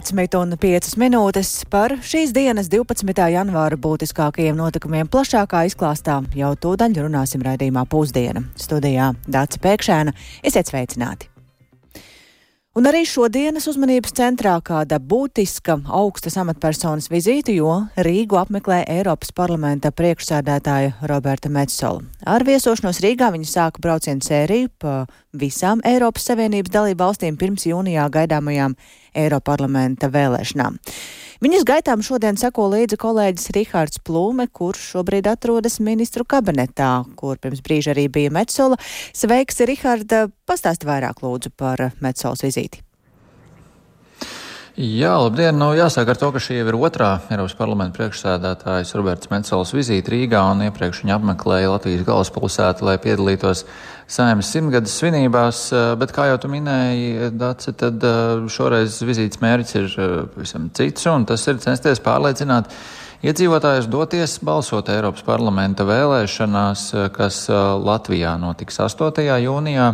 12 un 5 minūtes par šīs dienas 12. janvāra būtiskākajiem notikumiem plašākā izklāstā jau tūdaļ runāsim raidījumā pusdiena. Studijā Dāca Pēkšēna. Esiet sveicināti! Un arī šodienas uzmanības centrā kāda būtiska augstas amatpersonas vizīte, jo Rīgu apmeklē Eiropas parlamenta priekšsēdētāja Roberta Metsola. Ar viesošanos Rīgā viņa sāka braucienu sēriju pa visām Eiropas Savienības dalību valstīm pirms jūnijā gaidāmajām Eiroparlamenta vēlēšanām. Viņas gaitām šodien seko līdzi kolēģis Rihards Plūme, kurš šobrīd atrodas ministru kabinetā, kur pirms brīža arī bija Metsola. Sveiks, Riharda! Pastāst vairāk lūdzu par Metsolas vizīti. Jā, labdien! Nu, jāsāk ar to, ka šī jau ir otrā Eiropas parlamenta priekšsēdētājas Roberts Metsols vizīte Rīgā un iepriekš viņa apmeklēja Latvijas galvaspilsētu, lai piedalītos saimnes simtgades svinībās, bet kā jau tu minēji, Dace, tad šoreiz vizītes mērķis ir pavisam cits un tas ir censties pārliecināt Iedzīvotājus doties balsot Eiropas parlamenta vēlēšanās, kas Latvijā notiks 8. jūnijā.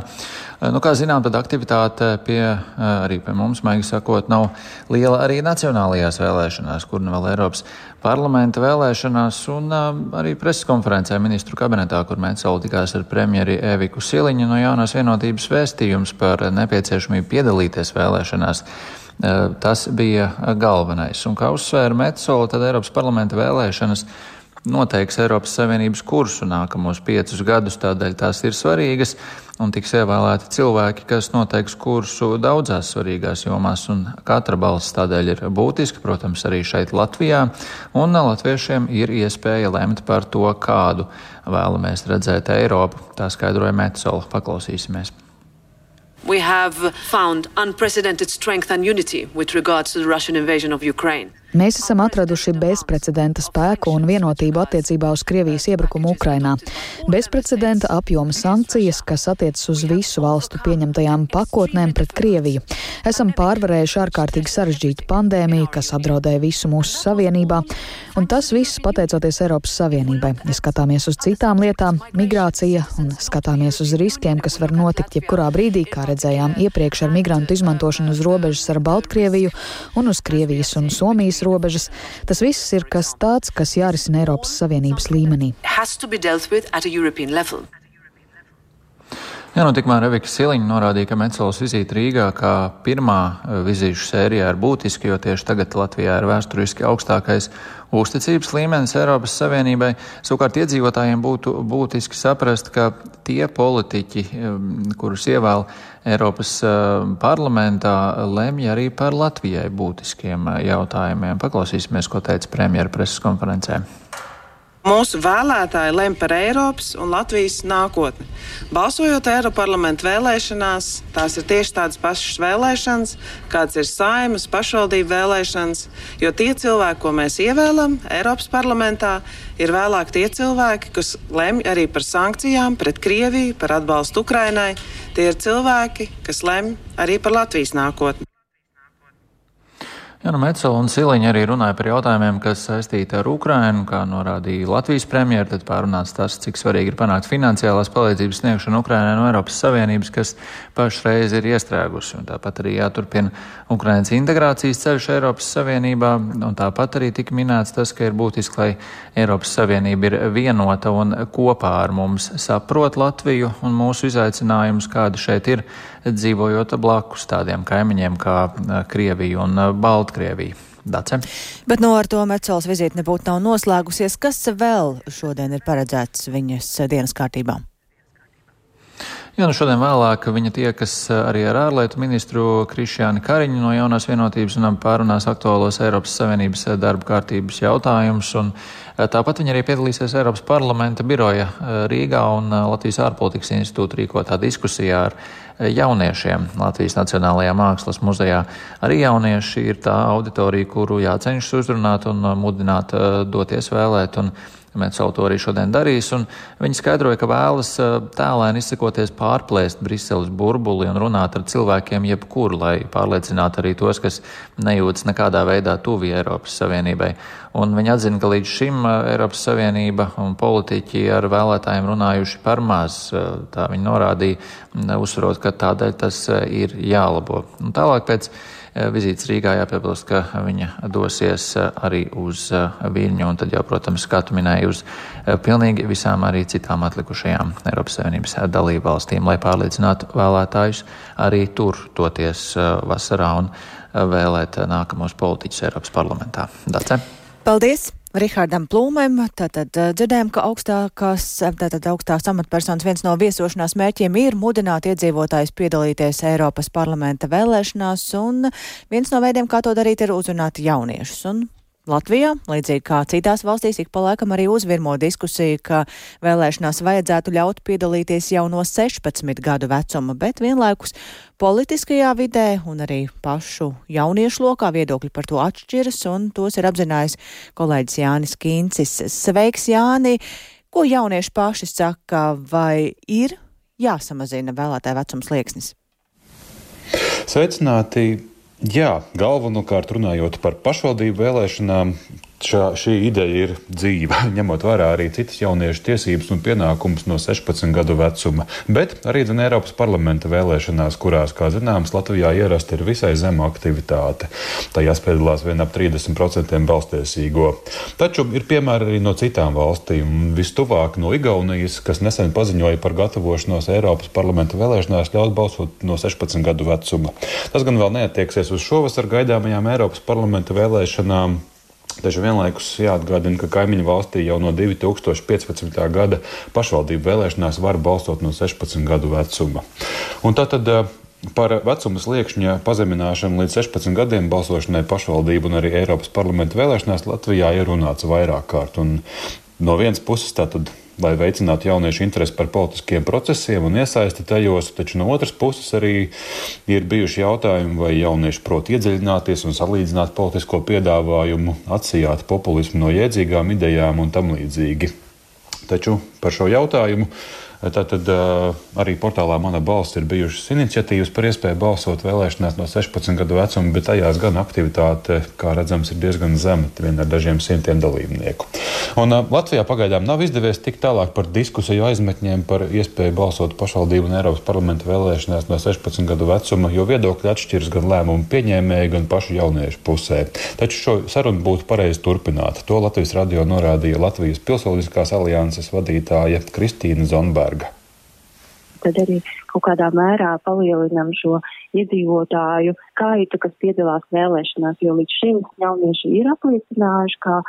Nu, kā zinām, tad aktivitāte pie, arī pie mums, maigi sakot, nav liela arī nacionālajās vēlēšanās, kur nu vēl Eiropas parlamenta vēlēšanās un arī preses konferencē ministru kabinetā, kur Mēnsauli tikās ar premjeri Eviku Siliņu no jaunās vienotības vēstījums par nepieciešamību piedalīties vēlēšanās. Eh, tas bija galvenais. Un kā uzsvēra Metsola, tad Eiropas parlamenta vēlēšanas noteiks Eiropas Savienības kursu nākamos piecus gadus, tādēļ tās ir svarīgas un tiks ievēlēti cilvēki, kas noteiks kursu daudzās svarīgās jomās, un katra balss tādēļ ir būtiska, protams, arī šeit Latvijā, un latviešiem ir iespēja lemt par to, kādu vēlamies redzēt Eiropu. Tā skaidroja Metsola. Paklausīsimies. We have found unprecedented strength and unity with regards to the Russian invasion of Ukraine. Mēs esam atraduši bezprecedenta spēku un vienotību attiecībā uz Krievijas iebrukumu Ukrainā. Bezprecedenta apjoma sankcijas, kas attiecas uz visu valstu pieņemtajām pakotnēm pret Krieviju. Esam pārvarējuši ārkārtīgi sarežģītu pandēmiju, kas apdraudēja visu mūsu savienībā, un tas viss pateicoties Eiropas Savienībai. Ja skatāmies uz citām lietām, migrācija un skatāmies uz riskiem, kas var notikt jebkurā brīdī, kā redzējām iepriekš ar migrantu izmantošanu uz robežas ar Baltkrieviju un uz Krievijas un Somijas robežas. Tas viss ir kas tāds, kas jārisina Eiropas Savienības līmenī. Jā, nu, tikmēr Revika Siliņa norādīja, ka Metsolas vizīte Rīgā kā pirmā eh, vizīšu sērijā ir būtiska, jo tieši tagad Latvijā ir vēsturiski augstākais uzticības līmenis Eiropas Savienībai. Savukārt iedzīvotājiem būtu būtiski saprast, ka tie politiķi, kurus ievēl Eiropas eh, parlamentā, lemj arī par Latvijai būtiskiem jautājumiem. Paklausīsimies, ko teica premjera preses konferencē. Mūsu vēlētāji lem par Eiropas un Latvijas nākotni. Balsojot Eiroparlamentu vēlēšanās, tās ir tieši tādas pašas vēlēšanas, kādas ir saimas, pašvaldību vēlēšanas, jo tie cilvēki, ko mēs ievēlam Eiropas parlamentā, ir vēlāk tie cilvēki, kas lemj arī par sankcijām pret Krieviju, par atbalstu Ukrainai. Tie ir cilvēki, kas lemj arī par Latvijas nākotni. Jā, nu Metsola un Siliņa arī runāja par jautājumiem, kas saistīti ar Ukrainu, kā norādīja Latvijas premjera, tad pārunāts tas, cik svarīgi ir panākt finansiālās palīdzības sniegšanu Ukrainai no Eiropas Savienības, kas pašreiz ir iestrēgusi, un tāpat arī jāturpina Ukrainas integrācijas ceļš Eiropas Savienībā, un tāpat arī tika minēts tas, ka ir būtiski, lai Eiropas Savienība ir vienota un kopā ar mums saprot Latviju un mūsu izaicinājumus, kādi šeit ir dzīvojot blakus tādiem kaimiņiem kā Krievija un Baltkrievija. Dace. Bet no nu, ar to Mecols vizīte nebūtu nav noslēgusies. Kas vēl šodien ir paredzēts viņas dienas kārtībā? Jā, nu šodien vēlāk viņa tiekas arī ar ārlietu ministru Krišjānu Kariņu no jaunās vienotības un pārunās aktuālos Eiropas Savienības darba kārtības jautājumus. Tāpat viņa arī piedalīsies Eiropas parlamenta biroja Rīgā un Latvijas ārpolitikas institūta rīkotā diskusijā ar jauniešiem Latvijas Nacionālajā Mākslas muzejā. Arī jaunieši ir tā auditorija, kuru jācenšas uzrunāt un mudināt eh, doties vēlēt. Un Metsola to arī šodien darīs, un viņi skaidroja, ka vēlas eh, tēlēni izsakoties pārplēst Briseles burbuli un runāt ar cilvēkiem jebkur, lai pārliecinātu arī tos, kas nejūtas nekādā veidā tuvi Eiropas Savienībai. Un viņi atzina, ka līdz šim eh, Eiropas Savienība un politiķi ar vēlētājiem runājuši par maz. Eh, tā viņi norādīja, uzsverot, ka tādēļ tas ir jālabo. Un tālāk pēc vizītes Rīgā jāpiebilst, ka viņa dosies arī uz Viļņu un tad jau, protams, kā tu minēji, uz pilnīgi visām arī citām atlikušajām Eiropas Savienības dalību valstīm, lai pārliecinātu vēlētājus arī tur toties vasarā un vēlēt nākamos politiķus Eiropas parlamentā. Dace? Paldies! Rihardam Plūmēm. Tātad dzirdējām, ka augstākās, tātad augstās amatpersonas viens no viesošanās mērķiem ir mudināt iedzīvotājus piedalīties Eiropas parlamenta vēlēšanās, un viens no veidiem, kā to darīt, ir uzrunāt jauniešus. Un Latvijā, līdzīgi kā citās valstīs, ik pa laikam arī uzvirmo diskusija, ka vēlēšanās vajadzētu ļaut piedalīties jau no 16 gadu vecuma, bet vienlaikus politiskajā vidē un arī pašu jauniešu lokā viedokļi par to atšķiras, un tos ir apzinājis kolēģis Jānis Kīncis. Sveiks, Jāni! Ko jaunieši paši saka, vai ir jāsamazina vēlētāju vecums liekas? Sveicināti! Jā, galvenokārt runājot par pašvaldību vēlēšanām, šā, šī ideja ir dzīva, ņemot vērā arī citas jauniešu tiesības un pienākumus no 16 gadu vecuma, bet arī zin, Eiropas parlamenta vēlēšanās, kurās, kā zināms, Latvijā ierasta ir visai zema aktivitāte. Tajās piedalās vien ap 30% balstiesīgo. Taču ir piemēri arī no citām valstīm. Vistuvāk no Igaunijas, kas nesen paziņoja par gatavošanos Eiropas parlamenta vēlēšanās ļaut balsot no 16 gadu vecuma. Tas gan vēl neatieksies uz šovasar gaidāmajām Eiropas parlamenta vēlēšanām. Taču vienlaikus jāatgādina, ka kaimiņu valstī jau no 2015. gada pašvaldību vēlēšanās var balsot no 16 gadu vecuma. Un tātad eh, Par vecuma sliekšņa pazemināšanu līdz 16 gadiem balsošanai pašvaldību un arī Eiropas parlamenta vēlēšanās Latvijā ir runāts vairāk kārt. No vienas puses tātad lai veicinātu jauniešu interesi par politiskiem procesiem un iesaisti tajos, taču no otras puses arī ir bijuši jautājumi, vai jaunieši prot iedziļināties un salīdzināt politisko piedāvājumu, atsijāt populismu no jēdzīgām idejām un tam līdzīgi. Taču par šo jautājumu Tātad arī portālā Mana balss ir bijušas iniciatīvas par iespēju balsot vēlēšanās no 16 gadu vecuma, bet tajās gan aktivitāte, kā redzams, ir diezgan zema, vien ar dažiem simtiem dalībnieku. Un Latvijā pagaidām nav izdevies tik tālāk par diskusiju aizmetņiem par iespēju balsot pašvaldību un Eiropas parlamenta vēlēšanās no 16 gadu vecuma, jo viedokļi atšķiras gan lēmumu pieņēmēju, gan pašu jauniešu pusē. Taču šo sarunu būtu pareizi turpināt. To Latvijas radio norādīja Latvijas Pilsoniskās alianses vadītāja Kristīna Zonberga dārga. Tad arī kaut kādā mērā palielinam šo iedzīvotāju skaitu, kas piedalās vēlēšanās, jo līdz šim jaunieši ir apliecinājuši, ka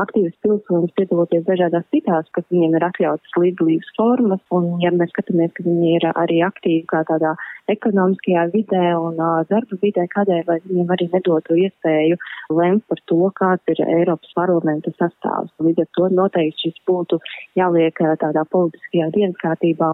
aktīvas pilsoņas piedaloties dažādās citās, kas viņiem ir atļautas līdzdalības formas, un ja mēs skatāmies, ka viņi ir arī aktīvi kā tādā ekonomiskajā vidē un uh, darba vidē, kādēļ, lai viņiem arī nedotu iespēju lemt par to, kāds ir Eiropas parlamenta sastāvs. Līdz ar to noteikti šis būtu jāliek tādā politiskajā dienas kārtībā.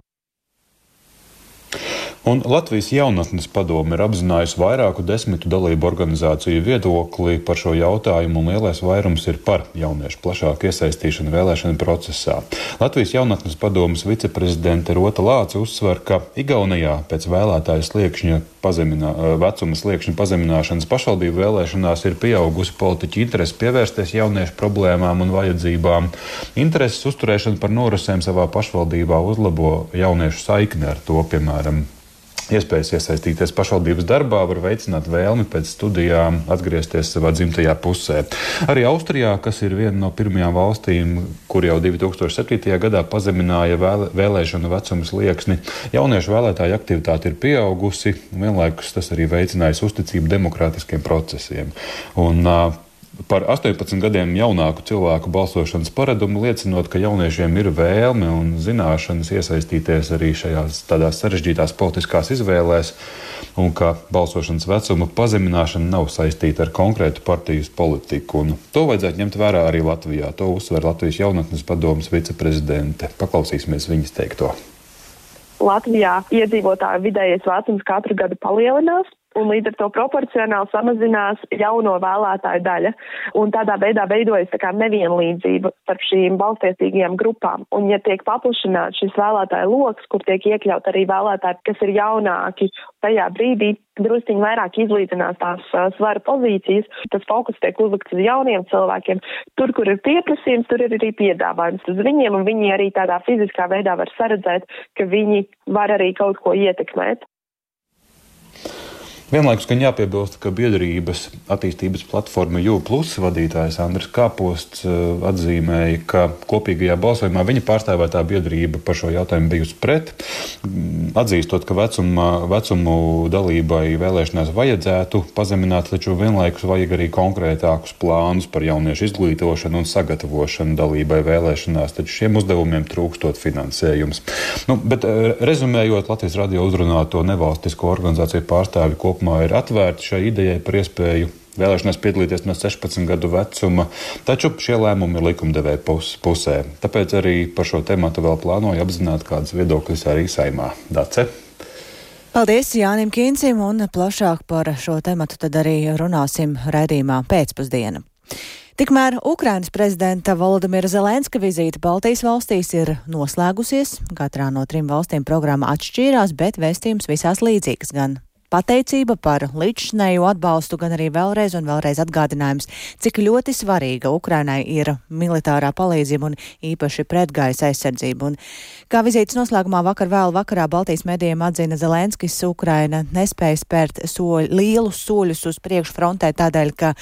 Un Latvijas jaunatnes padome ir apzinājusi vairāku desmitu dalību organizāciju viedokli par šo jautājumu, un lielais vairums ir par jauniešu plašāku iesaistīšanu vēlēšanu procesā. Latvijas jaunatnes padomes viceprezidente Rota Lāca uzsver, ka Igaunijā pēc vēlētāju sliekšņa pazeminā, vecuma sliekšņa pazemināšanas pašvaldību vēlēšanās ir pieaugusi politiķu interese pievērsties jauniešu problēmām un vajadzībām. Intereses uzturēšana par norisēm savā pašvaldībā uzlabo jauniešu saikni ar to, piemēram, iespējas iesaistīties pašvaldības darbā, var veicināt vēlmi pēc studijām atgriezties savā dzimtajā pusē. Arī Austrijā, kas ir viena no pirmajām valstīm, kur jau 2007. gadā pazemināja vēle, vēlēšanu vecuma slieksni, jauniešu vēlētāju aktivitāte ir pieaugusi, un vienlaikus tas arī veicinājis uzticību demokrātiskiem procesiem. Un, uh, par 18 gadiem jaunāku cilvēku balsošanas paradumu, liecinot, ka jauniešiem ir vēlme un zināšanas iesaistīties arī šajās tādās sarežģītās politiskās izvēlēs, un ka balsošanas vecuma pazemināšana nav saistīta ar konkrētu partijas politiku. Un to vajadzētu ņemt vērā arī Latvijā. To uzsver Latvijas jaunatnes padomas viceprezidente. Paklausīsimies viņas teikto. Latvijā iedzīvotāju vidējais vecums katru gadu palielinās, un līdz ar to proporcionāli samazinās jauno vēlētāju daļa. Un tādā veidā veidojas tā kā nevienlīdzība starp šīm balstiesīgajām grupām. Un ja tiek paplašināts šis vēlētāju lokus, kur tiek iekļaut arī vēlētāji, kas ir jaunāki, tajā brīdī drusciņi vairāk izlīdzinās tās uh, svara pozīcijas, tas fokus tiek uzlikts uz jauniem cilvēkiem. Tur, kur ir pieprasījums, tur ir arī piedāvājums uz viņiem, un viņi arī tādā fiziskā veidā var saredzēt, ka viņi var arī kaut ko ietekmēt. Vienlaikus gan jāpiebilst, ka biedrības attīstības platforma UPLUS vadītājs Andris Kāposts eh, atzīmēja, ka kopīgajā balsojumā viņa pārstāvētā biedrība par šo jautājumu bijusi pret, mm, atzīstot, ka vecuma, vecumu dalībai vēlēšanās vajadzētu pazemināt, taču vienlaikus vajag arī konkrētākus plānus par jauniešu izglītošanu un sagatavošanu dalībai vēlēšanās, taču šiem uzdevumiem trūkstot finansējums. Nu, bet eh, rezumējot Latvijas radio uzrunāto nevalstisko organizāciju pārstāvi kopumā, kopumā ir atvērti šai idejai par iespēju vēlēšanās piedalīties no 16 gadu vecuma, taču šie lēmumi ir likumdevēja pus, pusē. Tāpēc arī par šo tēmu vēl plānoju apzināt, kādas viedokļas arī saimā. Dace. Paldies Jānim Kīncim un plašāk par šo tematu tad arī runāsim raidījumā pēcpusdiena. Tikmēr Ukrainas prezidenta Volodimira Zelenska vizīte Baltijas valstīs ir noslēgusies. Katrā no trim valstīm programma atšķīrās, bet vēstījums visās līdzīgs gan pateicība par līdzšinēju atbalstu, gan arī vēlreiz un vēlreiz atgādinājums, cik ļoti svarīga Ukrainai ir militārā palīdzība un īpaši pretgaisa aizsardzība. Un, kā vizītes noslēgumā vakar vēl vakarā Baltijas medijiem atzina Zelenskis, Ukraina nespēja spērt soļ, lielus soļus uz priekšu frontē tādēļ, ka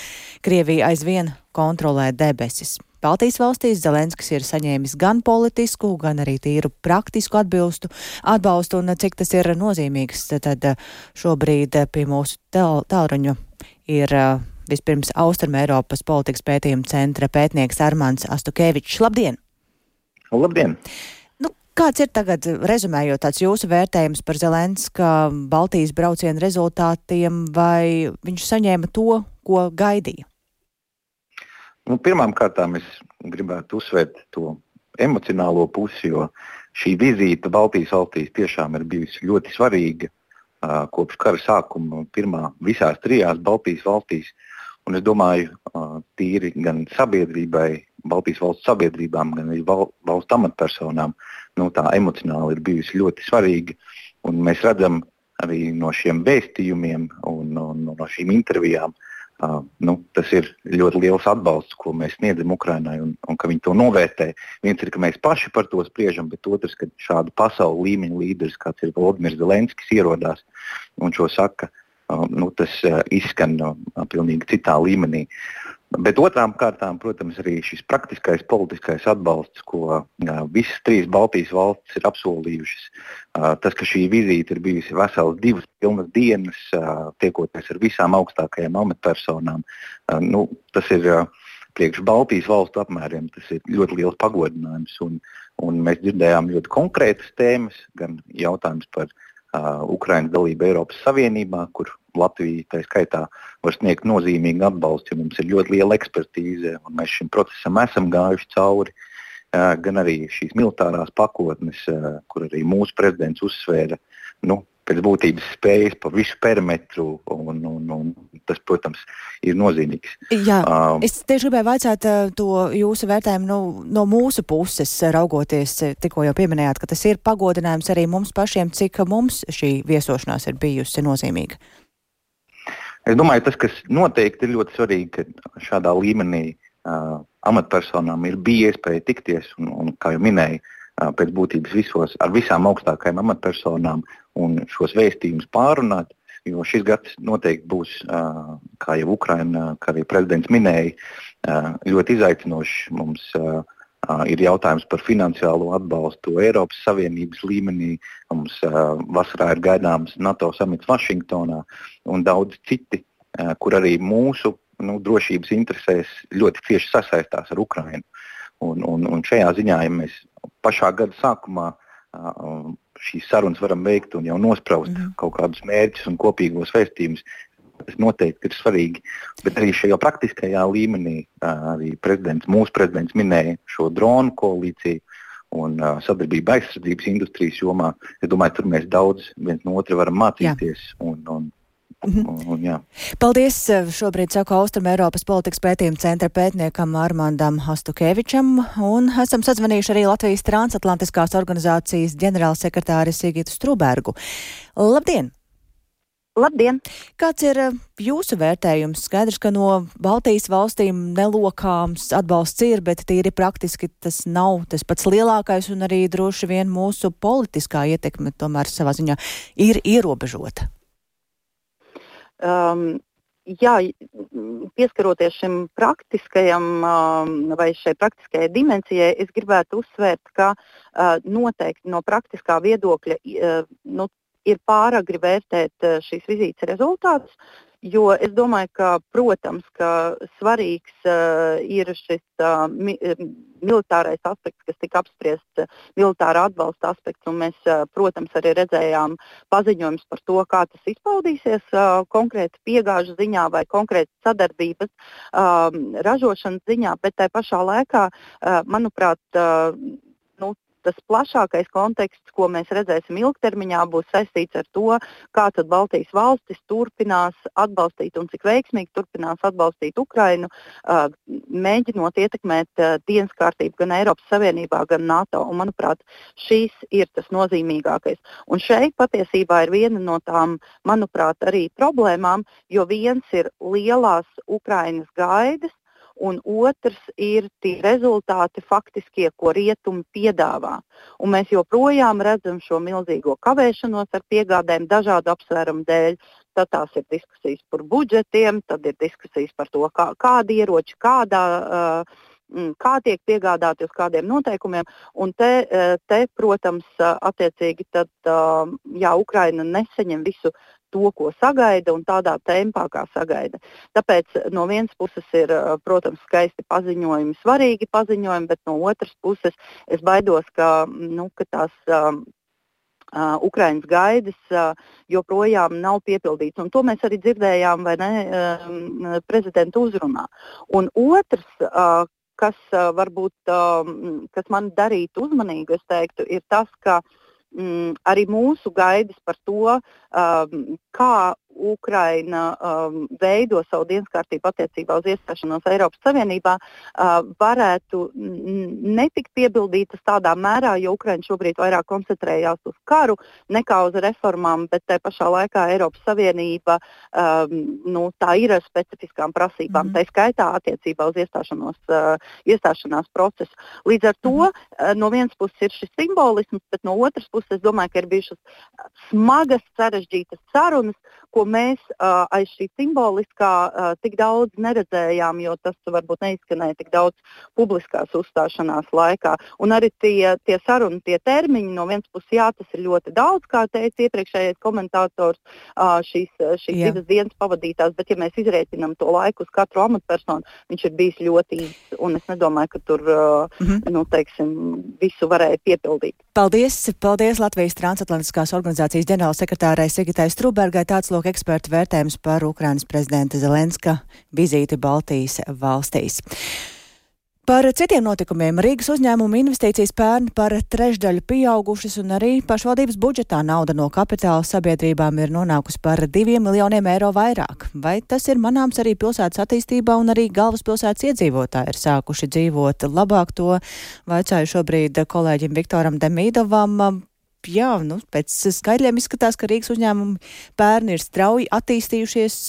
Krievija aizvien kontrolē debesis. Baltijas valstīs Zelenskis ir saņēmis gan politisku, gan arī tīru praktisku atbilstu, atbalstu, un cik tas ir nozīmīgs, tad šobrīd pie mūsu tālruņu ir vispirms Austrum Eiropas politikas pētījuma centra pētnieks Armāns Astukevičs. Labdien! Labdien! Nu, Kāds ir tagad, rezumējot tāds jūsu vērtējums par Zelenska Baltijas braucienu rezultātiem, vai viņš saņēma to, ko gaidīja? Nu, Pirmām kārtām es gribētu uzsvērt to emocionālo pusi, jo šī vizīte Baltijas valstīs tiešām ir bijusi ļoti svarīga kopš kara sākuma, pirmā visās trijās Baltijas valstīs. Un es domāju, tīri gan sabiedrībai, Baltijas valsts sabiedrībām, gan arī val, valsts amatpersonām, nu, tā emocionāli ir bijusi ļoti svarīga. Un mēs redzam arī no šiem vēstījumiem un, un, un no šīm intervijām, uh, Uh, nu, tas ir ļoti liels atbalsts, ko mēs sniedzam Ukraiņai, un, un ka viņi to novērtē. Viens ir, ka mēs paši par to spriežam, bet otrs, ka šādu pasaules līmeņa līderis, kāds ir Vladimirs Zelenskis, ierodās un šo saka, uh, nu, tas uh, izskan uh, pilnīgi citā līmenī. Uh, Bet otrām kārtām, protams, arī šis praktiskais politiskais atbalsts, ko uh, visas trīs Baltijas valstis ir apsolījušas. Tas, ka šī vizīte ir bijusi veselas divas pilnas dienas, tiekoties ar visām augstākajām amatpersonām, nu, tas ir priekš Baltijas valstu apmēriem ļoti liels pagodinājums. Un, un mēs dzirdējām ļoti konkrētas tēmas, gan jautājums par uh, Ukraiņas dalību Eiropas Savienībā, kur Latvija tā skaitā var sniegt nozīmīgu atbalstu, jo mums ir ļoti liela ekspertīze un mēs šim procesam esam gājuši cauri. Gan arī šīs militārās pakotnes, kur arī mūsu prezidents uzsvēra nu, pēc būtības spējas pa visu perimetru, un, un, un tas, protams, ir nozīmīgs. Jā, um, es tieši gribēju vaicāt to jūsu vērtējumu nu, no mūsu puses, raugoties, tikko jau pieminējāt, ka tas ir pagodinājums arī mums pašiem, cik mums šī viesošanās ir bijusi nozīmīga. Es domāju, tas, kas noteikti ir ļoti svarīgi, ka šādā līmenī uh, amatpersonām ir bija iespēja tikties, un, un kā jau minēju, uh, pēc būtības visos ar visām augstākajām amatpersonām un šos vēstījumus pārunāt. Jo šis gads noteikti būs, uh, kā jau Ukraina, kā arī prezidents minēja, uh, ļoti izaicinošs. Mums uh, ir jautājums par finansiālo atbalstu Eiropas Savienības līmenī. Mums vasarā ir gaidāms NATO samits Vašingtonā un daudz citi, kur arī mūsu nu, drošības interesēs ļoti cieši sasaistās ar Ukrajinu. Un, un, un šajā ziņā, ja mēs pašā gada sākumā šīs sarunas varam veikt un jau nospraust mm. kaut kādus mērķus un kopīgos vēstījumus, Tas noteikti ir svarīgi. Bet arī šajā praktiskajā līmenī arī prezidents, mūsu prezidents minēja šo dronu koalīciju un uh, sadarbību aizsardzības industrijas jomā. Es domāju, tur mēs daudz viens no otra varam mācīties. Un, un, mhm. un, un, jā. Paldies! Šobrīd saku Austrum Eiropas politikas pētījuma centra pētniekam Armandam Hastukevičam un esam sazvanījuši arī Latvijas transatlantiskās organizācijas ģenerālsekretāri Sigitu Strubergu. Labdien! Labdien! Kāds ir eh, jūsu vērtējums? Skaidrs, ka no Baltijas valstīm nelokāms atbalsts ir, bet tīri praktiski tas nav tas pats lielākais, un arī droši vien mūsu politiskā ietekme tomēr savā ziņā ir ierobežota. um, jā, pieskaroties šim praktiskajam vai šai praktiskajai dimensijai, es gribētu uzsvērt, ka noteikti no praktiskā viedokļa nu, ir pāragri vērtēt šīs vizītes rezultātus. Jo es domāju, ka, protams, ka svarīgs uh, ir šis uh, mi, militārais aspekts, kas tika apspriests, uh, militāra atbalsta aspekts. Mēs, uh, protams, arī redzējām paziņojumus par to, kā tas izpaudīsies uh, konkrēti piegāžu ziņā vai konkrēti sadarbības uh, ražošanas ziņā, bet tajā pašā laikā, uh, manuprāt, uh, nu, tas plašākais konteksts, ko mēs redzēsim ilgtermiņā, būs saistīts ar to, kā Baltijas valstis turpinās atbalstīt un cik veiksmīgi turpinās atbalstīt Ukrainu, mēģinot ietekmēt dienas kārtību gan Eiropas Savienībā, gan NATO. Un, manuprāt, šīs ir tas nozīmīgākais. Un šeit patiesībā ir viena no tām, manuprāt, arī problēmām, jo viens ir lielās Ukrainas gaidas, un otrs ir tie rezultāti faktiskie, ko rietumi piedāvā. Un mēs joprojām redzam šo milzīgo kavēšanos ar piegādēm dažādu apsvērumu dēļ. Tad tās ir diskusijas par budžetiem, tad ir diskusijas par to, kā, kādi ieroči, kādā. Uh, kā tiek piegādāti uz kādiem noteikumiem. Un te, te protams, attiecīgi tad, jā, Ukraina nesaņem visu to, ko sagaida un tādā tempā, kā sagaida. Tāpēc no vienas puses ir, protams, skaisti paziņojumi, svarīgi paziņojumi, bet no otras puses es baidos, ka, nu, ka tās. Uh, Ukraiņas gaidas uh, joprojām nav piepildīts. Un to mēs arī dzirdējām ne, uh, prezidenta uzrunā. Un otrs, uh, kas uh, varbūt uh, kas man darītu uzmanīgu, teiktu, ir tas, ka mm, arī mūsu gaidas par to, um, kā Ukraina um, veido savu dienas kārtību attiecībā uz iestāšanos Eiropas Savienībā, uh, varētu netikt piebildītas tādā mērā, jo Ukraina šobrīd vairāk koncentrējās uz karu nekā uz reformām, bet te pašā laikā Eiropas Savienība um, nu, tā ir ar specifiskām prasībām, mm -hmm. tā skaitā attiecībā uz iestāšanos, uh, iestāšanās procesu. Līdz ar to mm -hmm. uh, no vienas puses ir šis simbolisms, bet no otras puses es domāju, ka ir bijušas smagas, sarežģītas sarunas, ko mēs uh, aiz šī simboliskā uh, tik daudz neredzējām, jo tas varbūt neizskanēja tik daudz publiskās uzstāšanās laikā. Un arī tie, tie saruni, tie termiņi, no vienas puses, jā, tas ir ļoti daudz, kā teica iepriekšējais komentators, uh, šīs, šīs jā. divas dienas pavadītās, bet ja mēs izrēķinām to laiku uz katru amatpersonu, viņš ir bijis ļoti īss, un es nedomāju, ka tur uh, mm -hmm. nu, teiksim, visu varēja piepildīt. Paldies! Paldies Latvijas transatlantiskās organizācijas ģenerālsekretārai Sigitai Strubergai. Tāds lūk ekspertu vērtējums par Ukrainas prezidenta Zelenska vizīti Baltijas valstīs. Par citiem notikumiem Rīgas uzņēmuma investīcijas pērn par trešdaļu pieaugušas un arī pašvaldības budžetā nauda no kapitāla sabiedrībām ir nonākusi par diviem miljoniem eiro vairāk. Vai tas ir manāms arī pilsētas attīstībā un arī galvaspilsētas iedzīvotāji ir sākuši dzīvot labāk to? Vaicāju šobrīd kolēģim Viktoram Demīdovam jā, nu, pēc skaidriem izskatās, ka Rīgas uzņēmumi pērni ir strauji attīstījušies.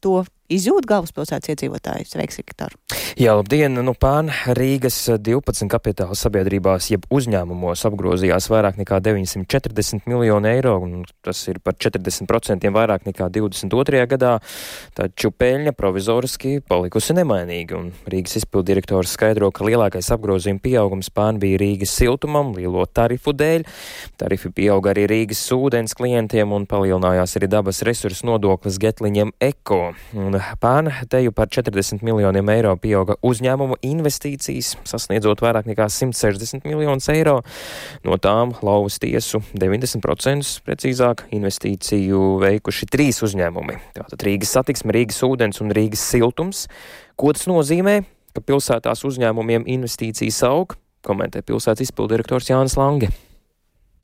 To izjūt galvaspilsētas iedzīvotāji. Sveiks, Viktor! Jā, labdien! Nu, pērn Rīgas 12 kapitāla sabiedrībās, jeb uzņēmumos apgrozījās vairāk nekā 940 miljonu eiro, un tas ir par 40% vairāk nekā 22. gadā, taču peļņa provizoriski palikusi nemainīga, un Rīgas izpildu direktors skaidro, ka lielākais apgrozījuma pieaugums pērn bija Rīgas siltumam, lielo tarifu dēļ. Tarifi pieauga arī Rīgas ūdens klientiem un palielinājās arī dabas resursu nodoklis Getliņiem Eko. Un pērn teju par 40 miljoniem eiro pieauga uzņēmumu investīcijas, sasniedzot vairāk nekā 160 miljonus eiro. No tām lauvas tiesu 90% precīzāk investīciju veikuši trīs uzņēmumi. Tātad Rīgas satiksme, Rīgas ūdens un Rīgas siltums. Ko tas nozīmē? Ka pilsētās uzņēmumiem investīcijas aug, komentē pilsētas izpildirektors Jānis Lange.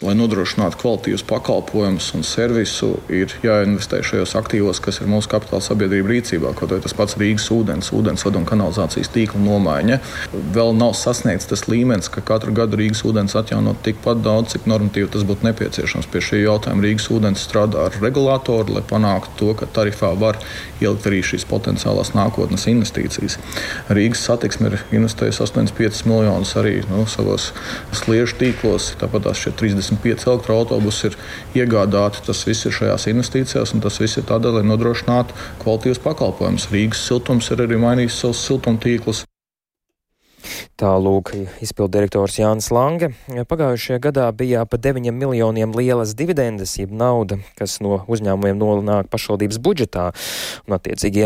Lai nodrošinātu kvalitīvus pakalpojumus un servisu, ir jāinvestē šajos aktīvos, kas ir mūsu kapitāla sabiedrība rīcībā. Kaut arī tas pats Rīgas ūdens, ūdensvadu un kanalizācijas tīkla nomaiņa. Vēl nav sasniegts tas līmenis, ka katru gadu Rīgas ūdens atjaunot tikpat daudz, cik normatīvi tas būtu nepieciešams. Pie šī jautājuma Rīgas ūdens strādā ar regulātoru, lai panāktu to, ka tarifā var ielikt arī šīs potenciālās nākotnes investīcijas. Rīgas satiksme ir investējusi 85 miljonus arī nu, savos sliežu tīklos, tāpat tās 30 45 elektroautobusi ir iegādāti. Tas viss ir šajās investīcijās, un tas viss ir tādēļ, lai nodrošinātu kvalitīvus pakalpojumus. Rīgas siltums ir arī mainījis savus siltumtīklus. Tālūk, izpildirektors Jānis Lange. Pagājušajā gadā bija ap 9 miljoniem lielas dividendes, jeb nauda, kas no uzņēmumiem nonāk pašvaldības budžetā un attiecīgi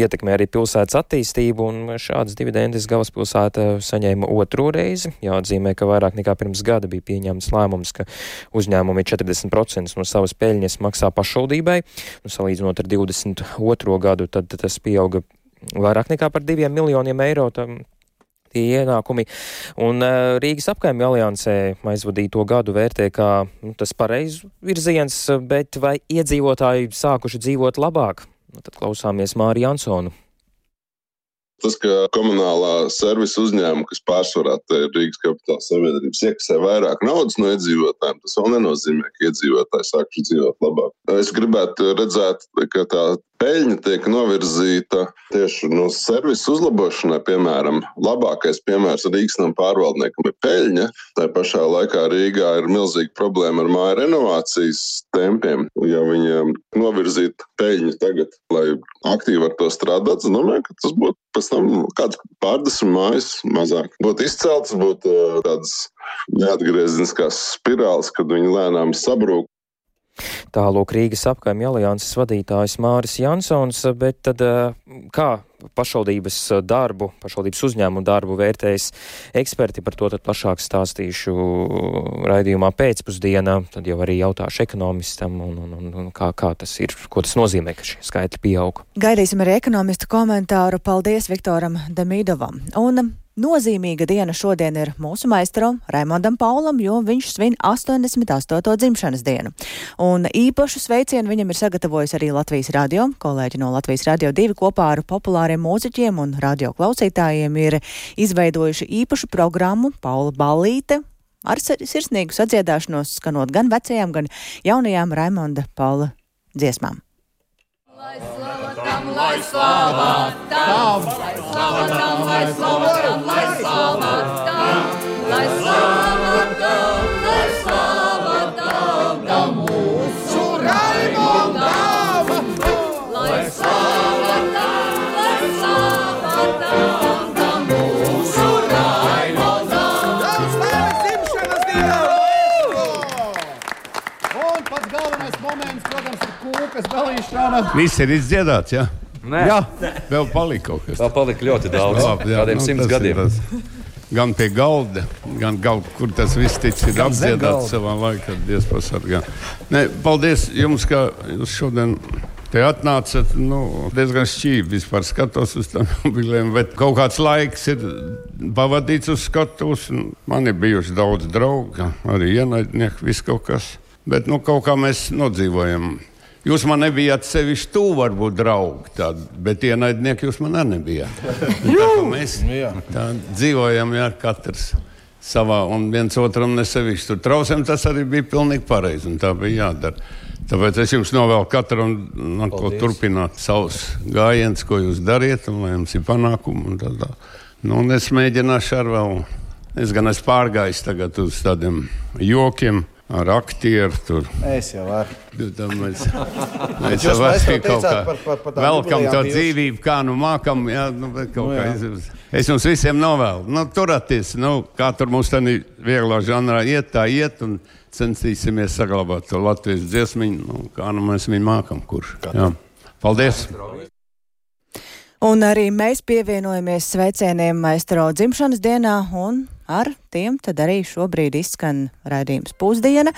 ietekmē arī pilsētas attīstību, šādas dividendes galvaspilsēta saņēma otro reizi. Jāatzīmē, ka vairāk nekā pirms gada bija pieņemts lēmums, ka uzņēmumi 40% no savas peļņas maksā pašvaldībai, un salīdzinot ar 22. gadu, tad tas pieauga vairāk nekā par diviem miljoniem eiro. Tam tie ienākumi. Un uh, Rīgas apkaimju aliansē aizvadīto gadu vērtē kā nu, tas pareizs virziens, bet vai iedzīvotāji sākuši dzīvot labāk? Nu, tad klausāmies Māriju Jansonu. Tas, ka komunālā servisa uzņēmuma, kas pārsvarā ir Rīgas kapitāla sabiedrības, iekasē vairāk naudas no iedzīvotājiem, tas vēl nenozīmē, ka iedzīvotāji sākuši dzīvot labāk. Es gribētu redzēt, ka tā peļņa tiek novirzīta tieši no servisa uzlabošanai. Piemēram, labākais piemērs Rīgas nama pārvaldniekam ir peļņa. Tā pašā laikā Rīgā ir milzīga problēma ar māju renovācijas tempiem. Ja viņiem novirzītu peļņu tagad, lai aktīvi ar to strādātu, es domāju, ka tas būtu pēc tam kāds pārdesmit mājas mazāk. Būtu izceltas, būtu tādas neatgriezeniskās spirāles, kad viņi lēnām sabrūk. Tālūk Rīgas apkaimja alianses vadītājs Māris Jansons, bet tad kā pašvaldības darbu, pašvaldības uzņēmumu darbu vērtējas eksperti, par to tad plašāk stāstīšu raidījumā pēcpusdienā, tad jau arī jautāšu ekonomistam un, un, un, un kā, kā tas ir, ko tas nozīmē, ka šie skaitļi pieaug. Gaidīsim arī ekonomistu komentāru. Paldies Viktoram Demidovam. Un Nozīmīga diena šodien ir mūsu maistram Raimondam Paulam, jo viņš svin 88. dzimšanas dienu. Un īpašu sveicienu viņam ir sagatavojis arī Latvijas radio. Kolēģi no Latvijas radio 2 kopā ar populāriem mūziķiem un radio klausītājiem ir izveidojuši īpašu programmu Paula Ballīte, ar sirsnīgu sadziedāšanos, skanot gan vecajām, gan jaunajām Raimonda Paula dziesmām. Lai tam, lai slava tam, slava tam, lai slava tam, lai slava tam, lai slava tam, lai slava tam, tam mūsu Raimondam. Lai slava tam, lai slava tam, pats galvenais moments, protams, kūkas dalīšana. Viss ir izdziedāts, jā? Nē. Jā, vēl palika kaut kas. Vēl palika ļoti daudz. Labi, jā, Kādiem nu, simts gadiem. Gan pie galda, gan kaut kur tas viss zem apdziedāts galda. savā laikā. Dievs pasargā. Nē, paldies jums, ka jūs šodien te atnācat. Nu, diezgan šķīvi vispār skatos uz tām mobilēm, bet kaut kāds laiks ir pavadīts uz skatuves. un Man ir bijuši daudz draugu, arī ienaidnieki, viss kaut kas. Bet nu, kaut kā mēs nodzīvojam. Jūs man nebijāt sevišķi tuvu, varbūt draugi, tādi, bet ienaidnieki jūs man arī nebijāt. Tā mēs tā dzīvojam, jā, katrs savā un viens otram nesevišķi tur traucējam, tas arī bija pilnīgi pareizi un tā bija jādara. Tāpēc es jums novēlu katram, no, turpināt savus gājienus, ko jūs dariet, un lai jums ir panākumi. Un tā, tā. Nu, es mēģināšu ar vēl, es gan esmu pārgājis tagad uz tādiem jokiem. Ar aktieru tur. Es jau varu. Tam mēs, mēs jau esam kaut kā par- par- par velkam to jūs. dzīvību, kā nu mākam. Jā, nu, Nu, kā jā. es, es jums visiem novēlu. Nu, turieties, nu, kā tur mums tādā vieglā žanrā iet, tā iet un censīsimies saglabāt to latviešu dziesmiņu, nu, kā nu mēs viņu mākam, kurš. Jā. Paldies! Un arī mēs pievienojamies sveicieniem maistro dzimšanas dienā, un ar tiem tad arī šobrīd izskan raidījums pusdiena.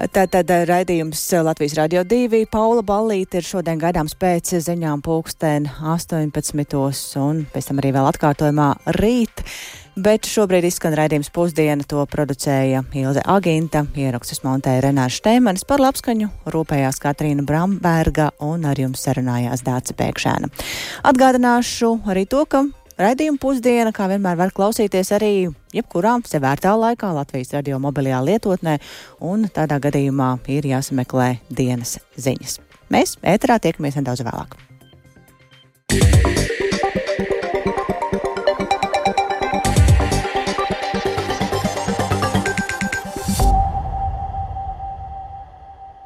Tātad raidījums Latvijas Radio 2. Paula Ballīte ir šodien gaidāms pēc ziņām pulksten 18. un pēc tam arī vēl atkārtojumā rīt. Bet šobrīd izskan raidījums pusdiena, to producēja Ilze Aginta, ierakstus montēja Renārs Šteimanis par labskaņu, rūpējās Katrīna Bramberga un ar jums sarunājās Dāca Pēkšēna. Atgādināšu arī to, ka Radījuma pusdiena, kā vienmēr, var klausīties arī jebkurā sevērtā laikā Latvijas radio mobilajā lietotnē, un tādā gadījumā ir jāsameklē dienas ziņas. Mēs ēterā tiekamies nedaudz vēlāk. Yeah.